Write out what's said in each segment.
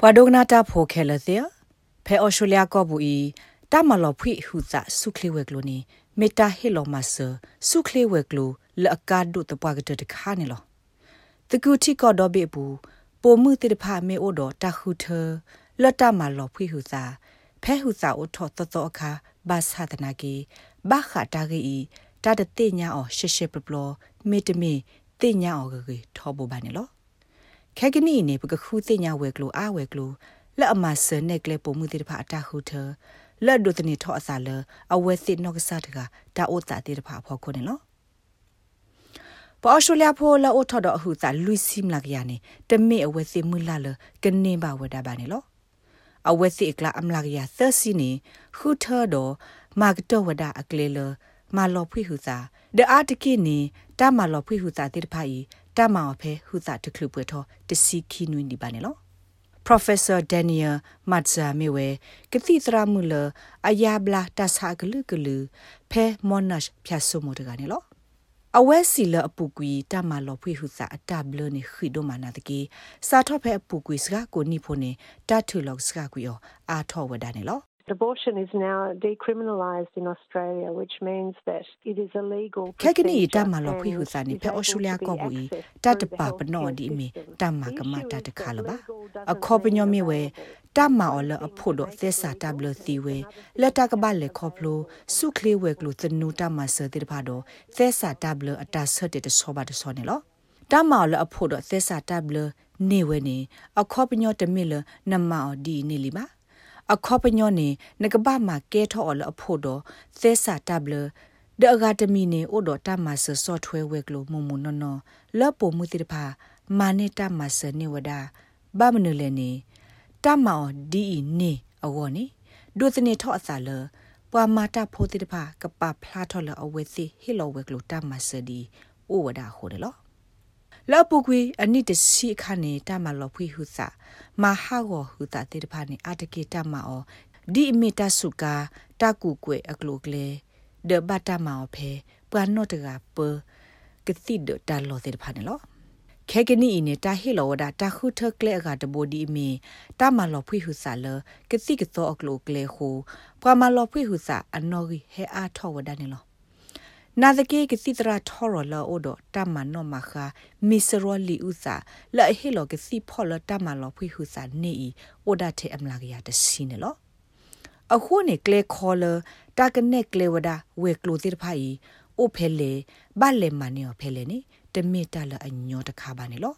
ပွာဒိုဂနာတာဖိုခဲလသေဖဲအော်စတြေးလျကောဘူဤတမလောဖွိဟူသာဆုခလီဝဲကလိုနီမေတာဟီလိုမဆာဆုခလီဝဲကလိုလအကာဒုတပွားကတတခါနေလောတကူတီကောဒဘေဘူးပိုမှုတိတဖာမေအိုဒတာခုထလတ်တမလောဖွိဟူသာဖဲဟူသာအိုထောတတော်အခါဘာသာတနာကီဘာခတာဂီတာတတိညာအောရှေရှေပပလောမေတမီတိညာအောဂီထောဘဘာနေလော ခဲကနီနေပကခုတိညာဝဲကလိုအာဝဲကလိုလက်အမဆန်နဲ့ကလေပုံမှုတိတဖာအတာခုထလက်ဒုတနေထောအစာလအဝဲစစ်နော့ကစားတကဒါအိုတာတိတဖာဖော်ခုနေလောပေါ်ရှူလျာဖိုလာအိုထဒအဟုသာလူစီမလာကရနေတမေအဝဲစစ်မူလာလကနေပါဝဒပါနေလောအဝဲစစ်ကလာအမလာကရသစီနေခုထဒမာကတဝဒအကလေလမာလောဖွိဟုသာဒအာတကိနေတမလောဖွိဟုသာတိတဖာဤ တမောဖဲဟုသာတခလူပွေထောတစီခီနွင်းဒီပါနေလော Professor Daniel Matza Mewe ကတိသရမှုလအယာဘလာတဆာဂလူဂလူဖဲမောနတ်ဖြတ်ဆုမှုတကနေလောအဝဲစီလအပူကွီတမလောဖွေဟုစာအတဘလနေခိဒိုမနာတကေစာထော့ဖဲအပူကွီစကကိုနိဖိုနေတတ်ထူလောက်စကကွီယောအာထော့ဝဒနေလော Abortion is now decriminalised in Australia, which means that it is illegal. Kagini tama lo phi hu sa ni phe Australia ko bu i ta ta pa pa no di mi tama ka ma ta ta kha la ba. A kho pa nyo mi we tama o lo a pho do the sa ta blo ti we la ta ka ba le kho plo su kle we klo tnu tama sa ti da ba do the sa ta blo a ta sa ti de so ba de so ne lo. Tama lo a pho do the sa ta blo နေဝနေအခေါပညောတမီလနမအော်ဒီနေလီပါ အခေါပညောနေနကပမာကဲထော်လအဖို့တော့သဲစာတဘလဒအဂါတမီနေအိုဒတာမဆဆော့ထွဲဝဲကလိုမုံမနော်နော်လော့ပိုမှုတိတဖာမာနေတာမဆနေဝဒဘာမနုလည်းနေတမောင်ဒီနေအဝေါ်နေဒုသနေထော့အစာလပွာမာတာဖိုတိတဖာကပဖလာထော်လအဝဲစီဟီလောဝဲကလိုတမဆဒီအိုဝဒဟိုတယ်လော လောပုကွေအနိတစီခနဲ့တမလောဖွေဟုစာမဟာဝဟုတာတေတဖာနေအတကေတမအောဒီအမီတဆုကာတကူကွေအကလုကလေဒဘတာမောဖေပန်နောတကပကတိဒတလောတေတဖာနေလောခဲကနီနေတာဟီလောဒါတာခုထကလေကတဘောဒီမီတာမလောဖွေဟုစာလကတိကသောအကလုကလေဟုပမလောဖွေဟုစာအနော်ဂီဟဲအားထောဝဒနေလော နာဒကေကစီတရာထော်ရလာအိုဒတမနောမခာမီစရောလီဥစာလာဟီလောကစီဖော်လတမလောဖွေဟုစာနေဤအိုဒတေအမလာကရတစီနေလောအခုနေကလေခေါ်လတာကနက်ကလေဝဒဝေကလိုတိတဖိုင်အိုဖဲလေဘလေမနီယောဖဲလေနေတမေတလအညောတခါပါနေလော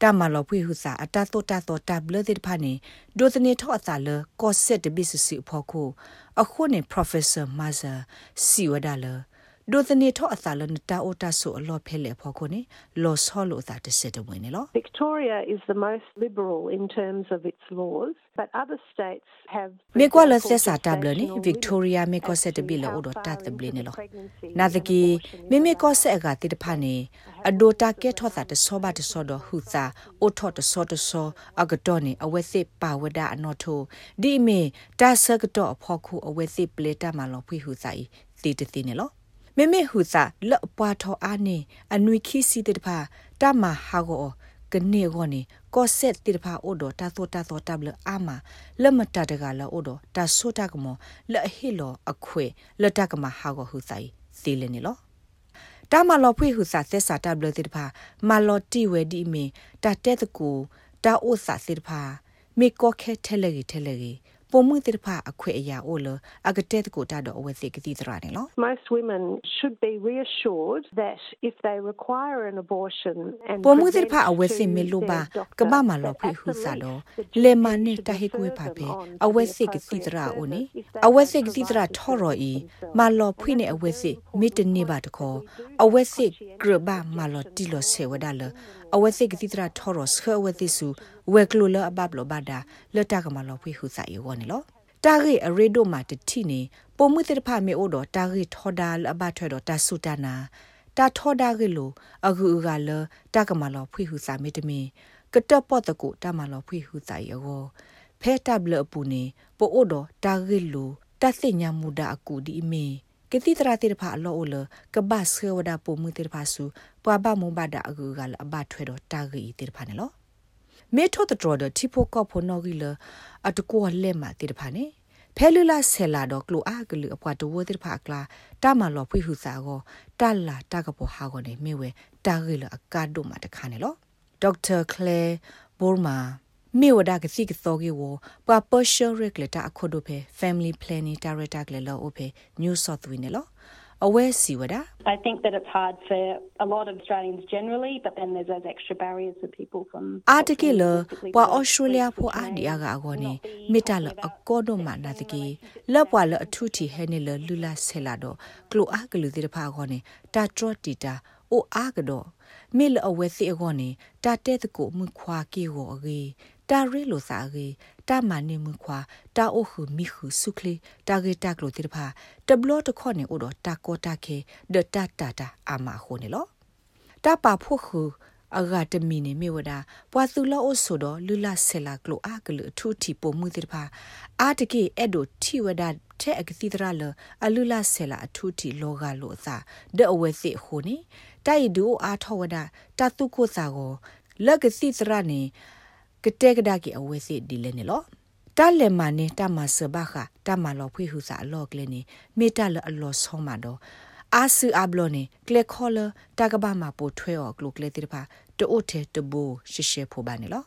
တမလောဖွေဟုစာအတတောတတောတဘလတိဖာနေဒိုသနေထောအစာလကောဆက်တဘစ်စီဖို့ခုအခုနေ professor maza စီဝ ဒါလဒိုသနေထောအသာလနတာအိုတာဆိုအလောဖဲလေဖို့ကိုနေလောဆောလို့သာတစစ်တဝင်နေလော Victoria is the most liberal in terms of its laws but other states have မေကွာလဆက်စာတဘလနေ Victoria မေကောဆက်တဘီလောဒတာတဘလနေလောနာတကီမေမေကောဆက်အကတိတဖာနေအဒိုတာကဲထောတာတဆောပါတဆောတော့ဟူစာအိုထောတဆောတဆောအကတော်နေအဝဲစစ်ပါဝဒအနော်ထိုဒီမေတာဆကတော့အဖို့ခုအဝဲစစ်ပလေတာမလောဖွေဟူစာဤတီတတိနေလော မေမေဟူစာလော့ပွားထောအာနေအနွေခီစီတတဖာတမဟာကိုကနေကိုနေကောဆက်တိတဖာအိုဒတာသောတာသောတဘလအာမလမတတကလာအိုဒတာဆိုတာကမလဟီလောအခွေလတကမဟာကိုဟူဆိုင်စီလနေလောတာမလောဖွေဟူစာသက်စာတဘလတိတဖာမလောတီဝဲဒီမီတာတဲ့တကူတာအိုစာစီတဖာမေကောခဲထဲလေထဲလေ ပုံမှုတိဖာအခွေအရာအိုလအကတဲ့ကိုတာတော့အဝဲစိကတိတရနေလော Most women should be reassured that if they require an abortion and ပုံမှုတိဖာအဝဲစိမေလိုပါကမမလောဖိဟုစာလောလေမနိတဟိကွေဖာဖေအဝဲစိကတိတရအိုနေအဝဲစိကတိတရထော်ရောဤမလောဖိနေအဝဲစိမိတနေပါတခေါ်အဝဲစိဂရဘမလောတီလောဆေဝဒါလအဝဲစိကတိတရထော်ရောစခဝဲတိစု ဝဲကလိုလအဘဘလဘဒါလတကမလောဖိဟုစာယောနေလောတာဂိအရေဒိုမာတတိနေပုံမှုတေဖာမေအိုဒတာဂိထောဒါလအဘထွဲတော့တာဆုတနာတာထောဒါဂိလိုအခုကလတကမလောဖိဟုစာမေတမင်ကတပတ်တကိုတမလောဖိဟုစာယောဖဲတပ်လအပူနေပိုအိုဒတာဂိလိုတသိညာမူဒါအကူဒီအမေကတိတရာတေဖာအလောအိုလကဘတ်ဆွေဝဒါပုံမှုတေဖာစုပွာဘမုံဘဒါအကူကလအဘထွဲတော့တာဂိတေဖာနေလော မေထောတတော်တဲ့တီဖိုကော့ဖိုနော်ဂီလအတကောလက်မှာတိတဖာနေဖဲလူလာဆဲလာတော့ကလိုအားကလူအပွားတဝတိတဖာကလာတမလောဖွေဟုစာကိုတလာတကပေါ်ဟာကိုနေမေဝဲတာဂီလအကာဒိုမှာတခါနေလောဒေါက်တာကလဲဘောမာမေဝဒါကစီကသောကေဝပပရှယ်ရက်လက်တာအခုဒိုဖေ family planning director ကလေလောအဖေ new south win လော အဝဲစီဝဒ I think that it's hard for a lot of Australians generally but then there's those extra barriers for people from အာတကေလပွာဩစတြေးလျဖို့အာဒီယာကအကောနေမိတလအကောဒိုမနာတကေလက်ပွာလအထူတီဟဲနေလလူလာဆဲလာတော့ကလိုအာကလူတိတဖာကောနေတာထရတီတာအိုအာကတော့မေလအဝဲစီအကောနေတာတဲ့တကိုမှုခွာကေကိုအကေတာရီလိုစာကေ တာမနေမှုခွာတာအိုခုမိခုစုခလီတာဂေတာကလိုတိတဖာတဘလတခေါနေအိုတော့တာကောတာခေဒတာတာတာအာမခိုနေလောတာပါဖို့ခုအဂါတမီနေမြေဝဒပွာသူလောအဆိုတော့လူလာဆဲလာကလိုအာကလူထူတီပုံမှုတိတဖာအာတကေအဲ့ဒိုတီဝဒတဲ့အကတိတရလအလူလာဆဲလာအထူတီလောကလိုအစာဒအဝဲစစ်ခုနေတိုက်ဒူအာထောဝဒတတုကိုစာကိုလက်ကစီစရနေ ကတဲ့ကဒါကီအဝဲစစ်ဒီလဲနေလောတလဲမနဲ့တမဆဘခတမလောဖွေဟုစာအလောကလဲနေမေတလအလောဆုံးမှာတော့အာဆူအဘလောနေကလက်ခေါ်လတကဘာမှာပိုထွဲော်ကလုကလေတိဖာတိုးတဲ့တဘူရှေရှေဖိုပါနေလော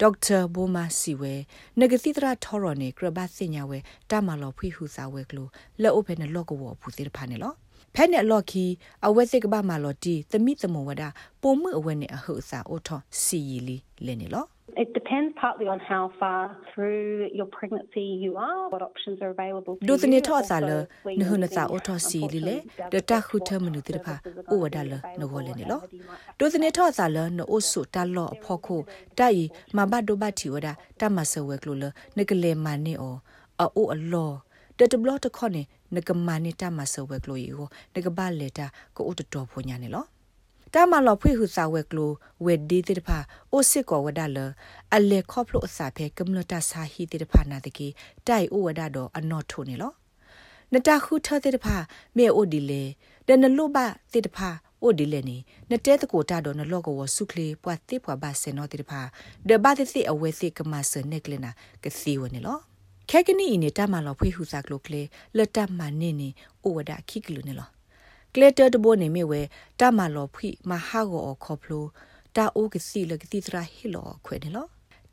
ဒေါက်တာဘိုမာစီဝဲနဂတိတရာထော်ရနေကရဘတ်စညာဝဲတမလောဖွေဟုစာဝဲကလုလက်အိုဖဲနဲ့လော့ကဝဖူတိဖာနေလောဖဲနဲ့လော်ခီအဝဲစစ်ကဘာမာလော်တီသမိသမဝဒပုံမှုအဝဲနဲ့အဟုတ်စာအိုထောစီယီလီလဲနေလော It depends partly on how far through your pregnancy you are, what options are available to you. Do ne tho sa le ne hu na sa o tho si li le de ta khu the mnu ti pha o wa da le no go le ne lo. Do ne tho sa le no o su ta lo pho khu ta yi ma ba do ba thi wa da ta ma se we klo le ne ke le ma ne o a o a lo တတဘလတခေါနေနကမနီတာမဆဝဲကလိုယီကိုနကဘာလေတာကိုအတတော်ဖွညာနေလော တာမလောဖွေဟုစာဝဲကလိုဝဲဒီတိတဖာအိုစစ်ကောဝဒါလအလေခေါပလိုအစာဖဲကမ္လတာစာဟီတိတဖာနာတကေတိုင်အိုဝဒါတော့အနော့ထုံနေလောနတခုထတိတဖာမေအိုဒီလေဒနလုဘတိတဖာအိုဒီလေနီနတဲတကိုတာတော့နလောကဝဆုခလေပွာတိပွာဘာဆေနောတိတဖာဒဘာတိစီအဝဲစီကမဆနက်ကလနာကစီဝနေလောခဲကနီအင်းတမလောဖွေဟုစာကလိုကလေလတမနေနေအိုဝဒါခိကလူနေလော ကလတာတဘိုနေမေဝဲတာမလောဖိမဟာဂောခေါဖလိုတာအိုကစီလကတိတရာဟီလောခွဲနေလော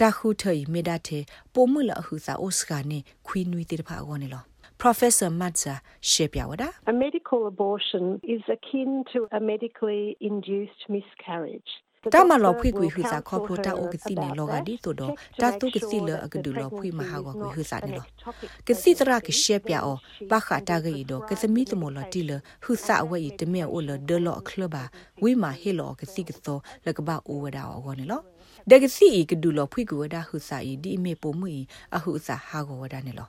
တာခုထေမေဒတ်တေပိုမှုလအဟုစာအိုစကနေခွီနွီတိတဖာအောနေလော Professor Matza Shepiawada A medical abortion is akin to a medically induced miscarriage တာမလောဖွေကွေဟူစာခေါပလိုတာအိုကစီနေလောကဒီဆိုတော့တာတုကစီလအကဒူလောဖွေမဟာကောကွေဟူစာနေလောကစီတရာကရှေပြအောပခတာဂီဒိုကစမီတမောလတီလဟူစာအဝဲတမေအိုလဒလောခလဘာဝိမာဟေလောကစီကသောလကဘာအိုဝဒါအောနေလောဒကစီကဒူလောဖွေကွေဒါဟူစာဤဒီမေပိုမှုအဟူစာဟာကောဝဒါနေလော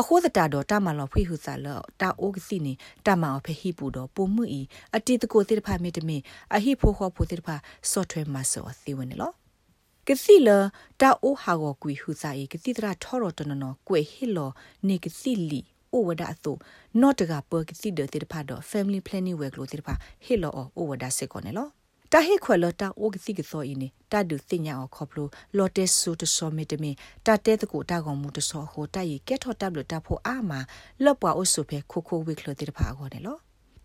အခိုးတတာတော့တမလောဖိဟုစာလောတာအိုကစီနေတမအောင်ဖဟိပူတော့ပုံမှုဤအတိတကိုတိတဖာမေတမင်အဟိဖိုခောဖိုတိတဖာ software မှာစောသေဝင်နော်ကစီလတာအိုဟာကိုကွေဟုစာဤကတိတရာထောရတနနောကွေဟီလောနေကစီလီအိုဝဒါဆိုနော့တကပကစီဒတိတဖာတော့ family planning work လို့တိတဖာဟီလောအိုဝဒါစစ်ကောနေလော တာဟေခွဲလတာအိုကစီကစောအင်းနေတာဒုစညာအခေါပလိုလော်တက်ဆူတဆောမီတမီတာတဲတကိုတာကောင်မူတဆောဟိုတိုင်ကက်ထော်တပ်လတာဖို့အာမလော့ပွားအိုဆုဖဲခိုခိုဝိကလတိတဖာခေါ်တယ်လော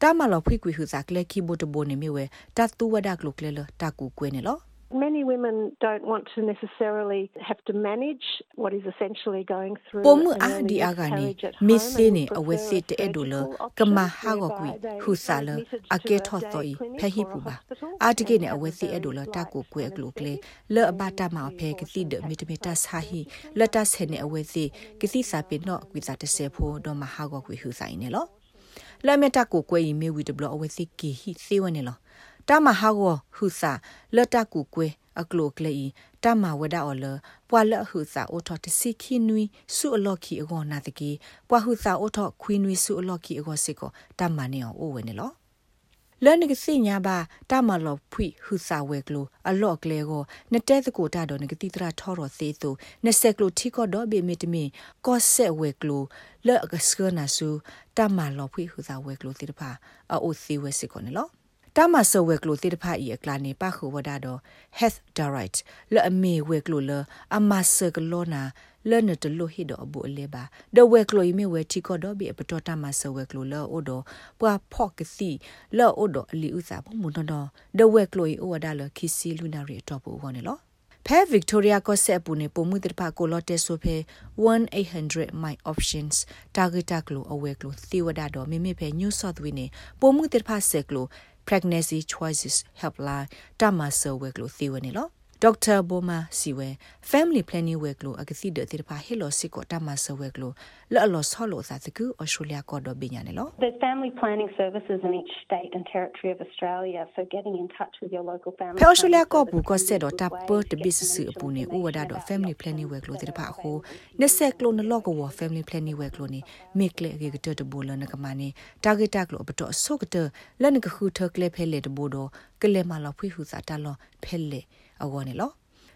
တာမလောဖိကွေဟူစာကလကီဘိုတဘိုနေမီဝဲတာတူဝဒကလုကလေလတာကူကွေးနေလော Many women don't want to necessarily have to manage what is essentially going through Pomu a di aga ni misse ni awese te edolo kama ha go kwi hu sala ake tho so i phe hi pu ba a tige ni awese edolo ta ko kwe glo kle le abata ma phe ki si de mitamita sa hi le ta se ni awese ki si sa pe no kwi sa te se pho do ma ha go kwi hu sa i ne lo လာမတာကိုကွဲဤမေဝီဒဘလအဝစီကီဟိစေဝနေလော တာမဟာဝဟုစာလတကူကွဲအကလိုကလေတာမဝဒအော်လပွာလဟုစာအိုထော်တစီခိနွီဆုအလော့ခီအကောနာတကီပွာဟုစာအိုထော်ခွီနွီဆုအလော့ခီအကောစစ်ကိုတာမနေအောင်အိုဝဲနေလောလန်ကစီညာဘာတာမလောဖွိဟူစာဝဲကလိုအလော့ကလေကိုနတဲသကိုတာတော့ငကတိတရာထောရသေးသူနဆက်ကလိုထီကောတော့ဘေမီတမီကောဆက်ဝဲကလိုလော့ကစကနာဆူတာမလောဖွိဟူစာဝဲကလိုတိတဖာအိုစီဝဲစစ်ကိုနော် တာမဆဝဲကလိုတေတဖာဤအကလာနေပါခုဝဒါတော့ health direct လအမေဝဲကလိုလအမဆကလောနာလနတလိုဟီဒအဘူလေဘာဒဝဲကလိုမေဝဲတီကောဒဘီပတော်တာမဆဝဲကလိုလောအိုဒပွာဖော့ကစီလောအိုဒအလီဥစာဘမွန်တော်ဒဝဲကလိုအိုဝဒါလခီစီလူနာရီတော့ဘူဝနေလောဖဲ Victoria ကိုဆက်ပူနေပုံမှုတပကိုလော့တက်ဆိုဖဲ1800 my options target ကလိုအဝဲကလိုသီဝဒါတော့မိမိဖဲ New South Wales နေပုံမှုတပဆက်ကလို pregnancy choices helpline တမဆဝဲကလိုသီဝနေလော ဒေါက်တာဘိုမာစီဝဲ family planning ဝဲကလိုအကစီတဲ့တိဖာဟီလိုစီကိုတမဆဝဲကလိုလော်လော်ဆောလို့သာတကူဩစတြေးလျကတော့ဘင်းညာနေလော There's family planning services in each state and territory of Australia so getting in touch with your local family ဖေဩစတြေးလျကဘူကဆက်တော့တပတ်တဘစ်စအပူနေဥဝဒါတော့ family planning ဝဲကလိုတိဖာဟိုနဆက်ကလိုနလော့ကော family planning ဝဲကလိုနေမိကလေကေကတတဘူလနကမနေ target ကလိုပတော့ဆုကတလနကခုထကလေဖဲလေတဘူတော့ကလေမလာဖွေးဟူစာတလောဖဲလေ အဝနေလော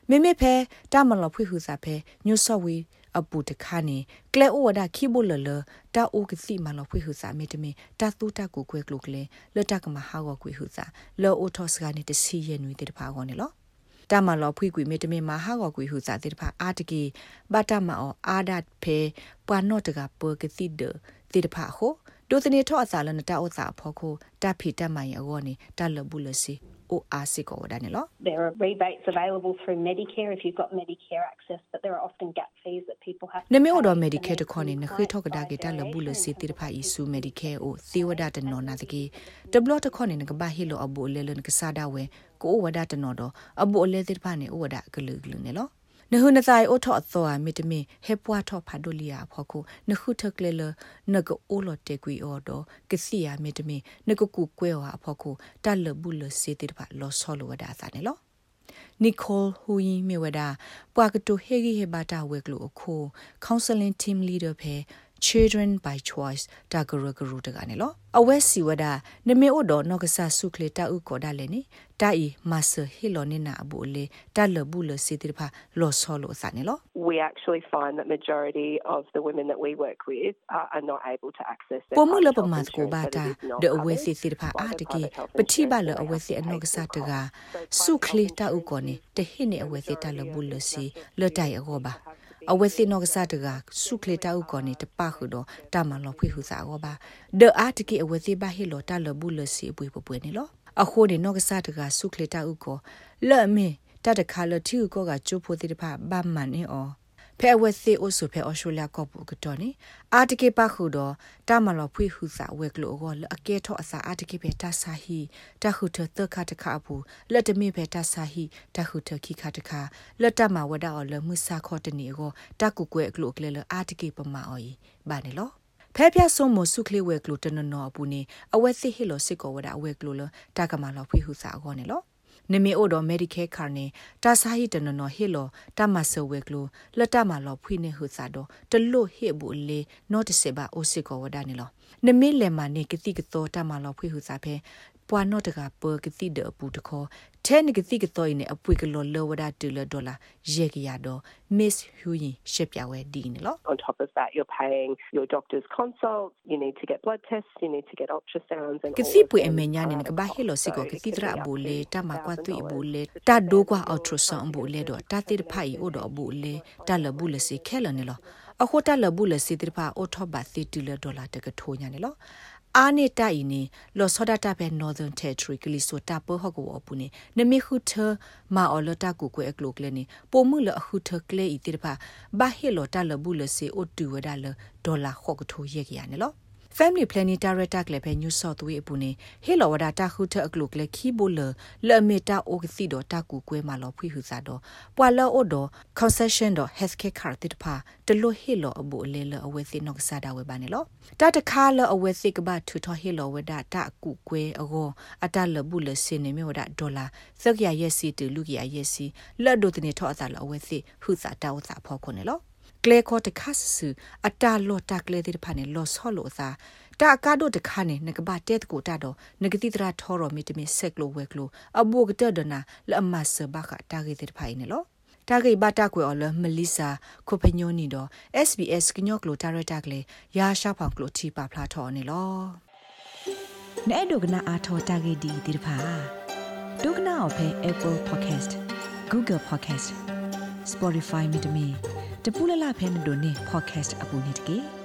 မေမေဖဲတာမလဖွေဟူစာဖဲညွဆော့ဝီအပူတခါနေကလဲအိုဝဒခိဘလလတာအိုကစီမလဖွေဟူစာမေတမေတာတူတာကိုကွဲကလုကလေလတကမဟာဝကွေဟူစာလောအိုထော့စကနေတစီရနွေတဲ့တဖာကောနေလောတာမလောဖွေကွေမေတမေမဟာကောကွေဟူစာတဲ့တဖာအာတကီဘတာမအောအာဒတ်ဖေပွာနော့တကပကစီဒတဲ့တဖာဟိုဒိုတနေထော့အစာလနတာဥစာဖောခိုတာဖီတမိုင်အောနေတာလဘူးလစီ o asiko wadane lo there are rebates available through medicare if you've got medicare access but there are often gap fees that people have ne me odo medicare to khone ne khwe thok da ke ta labu le si tir pha isu medicare o thiwada ta no na de ke tablo to khone ne ba hi lo abu le le ne ka sa we ko wada ta no do abu le tir pha ne o wada glu glu ne lo နဟုနဆိုင်အိုထော့သောအမီတမီဟေပွားထော့ဖာဒိုလီယာဖောခုနခုထကလေလနကအိုလတေကွီအော်ဒကစီယာမီတမီနကကူကွဲဝါဖောခုတလဘူးလစေတေတဖာလောဆောလဝဒါသနေလောနီကိုလ်ဟူယီမီဝဒါပွာကတိုဟေဂီဟေဘာတာဝဲကလိုအခု counseling team leader ဖဲ children by choice တာဂရဂရူတကနေလောအဝဲစီဝဒနမေအိုဒေါ်နော့ကဆာဆုခလေတာဥကောဒါလေနိတာဤမဆာဟီလိုနေနာအဘူလေတာလဘူးလစီတိဖာလောဆောလိုစနေလော we actually find that majority of the women that we work with are, are not able to access their ပမလပမတ်ကိုဘာတာဒအဝဲစီစီဖာအာတကီပတိဘလအဝဲစီအနော့ကဆာတကဆုခလေတာဥကောနေတဟိနေအဝဲစီတာလဘူးလစီလတိုင်အောဘာ အဝဲစင်းနောကစားတကစုခလေတာဥကောနေတပခုတော့တမလောဖွေဟုစာကောပါဒေအာတကိအဝဲစီဘာဟီလောတလဘူးလစီပွေပွေနေလောအခုနေနောကစားတကစုခလေတာဥကောလဲ့မင်းတတခါလတီဥကောကကျိုးဖို့တိတဖဘာမန်နေအော ဖဲဝဲစီအိုဆုဖဲအော်စတြေးလျကောပူကတော့နေအာတကေပါခုတော့တာမလောဖွေဟုစာဝဲကလို့ကောအကဲထော့အစာအာတကေပဲတာဆာဟီတခုထသခတခအပူလက်တမိပဲတာဆာဟီတခုထခိခတခလက်တမဝဒအော်လမှုစာခေါ်တနေကောတကုကွဲကလို့ကလေလအာတကေပမာအော်ဤဘာနေလောဖဲပြဆုံမစုခလေးဝဲကလို့တနနော်အပူနေအဝဲစစ်ဟီလိုစစ်ကောဝဒအဝဲကလို့လတကမာလောဖွေဟုစာအောနေလော နမေအိုဒမေဒီကဲခါနေတာဆာဟီတနနော်ဟီလောတမဆဝဲကလိုလတမလောဖွိနေဟုစာတော့တလို့ဟေဘူလေနော့တစေဘာအိုစစ်ကောဝဒနေလောနမေလေမနေကတိကတော်တမလောဖွိဟုစာဖဲ ပွာနော့တကပကတိဒပူတခေါ်ထဲနကတိကတော့နေအပွေကလောလောဝဒတူလဒေါ်လာရေကရတော့ miss huyin ရှက်ပြဝဲဒီနေလော on top of that you're paying your doctor's consults you need to get blood tests you need to get ultrasounds and ကစီပွေအမေညာနေကဘာဟီလိုစီကိုကတိဒရာဘူလေတမကွာသွိဘူလေတဒိုကွာ ultrasound ဘူလေတော့တတိဖိုင်အိုတော့ဘူလေတလဘူးလေစီခဲလနေလောအခုတလဘူးလေစီတိဖာအိုထောဘသီတီလဒေါ်လာတကထိုးညာနေလော အာနေတိုင်နေလောစောဒတာပဲ Northern Territory ကလီဆိုတာပဟကောအပူနေနမီခုထမာအော်လတာကူကွဲအကလုကလနေပိုမှုလအခုထကလေဤတိဖာဘာဟေလောတာလဘူးလစေအိုတူဝဒါလဒေါ်လာခော့ကထိုးရကြရနေလော family planning director ကလည်းပဲ new south way အပူနေဟေလောဝဒတာခုထအကလုကလေခီဘိုလလဲမီတာအိုကစီတော့တာကူကွဲမှာလောဖွေးဟူစားတော့ပွာလောအိုတော့ concession တော့ healthcare card တိတဖာတလို့ဟေလောအဘူအလေလအဝဲစီနော့ဆာဒါဝဲပါနေလောတတခါလအဝဲစီကဘာထူထဟေလောဝဒတာကူကွဲအောအတလဘူးလစင်းနေမြဝဒဒေါ်လာစက်ရရက်စီတူလူကရရက်စီလ က်ဒိုတနေထောအစားလအဝဲစီဟူစားတောက်စားဖောက်ခွနေလောကလေခေါ်တခါဆူအတာလော့တကလေတဲ့ဖာနေလော့ဆော့လို့သာတာကာဒိုတခါနေငကဘာတက်ကိုတာတော့ငကတိတရာထော်ရမီတမီဆက်ကလိုဝဲကလိုအဘူကတဒနာလအမဆဘခတာဂေတဲ့ဖိုင်နေလောတာဂေဘတာကွေအော်လမလီစာကိုပညိုနီတော့ SBS ကညော့ကလိုတာရတာကလေရာရှာဖောင်ကလိုတီပါဖလာထော်နေလောနဲ့ဒုကနာအာထောတာဂေဒီဒီတဖာဒုကနာအဖဲ Apple Podcast Google Podcast Spotify မြေတမီ တပူလလဖဲမတို့နေ podcast အပူနေတကေ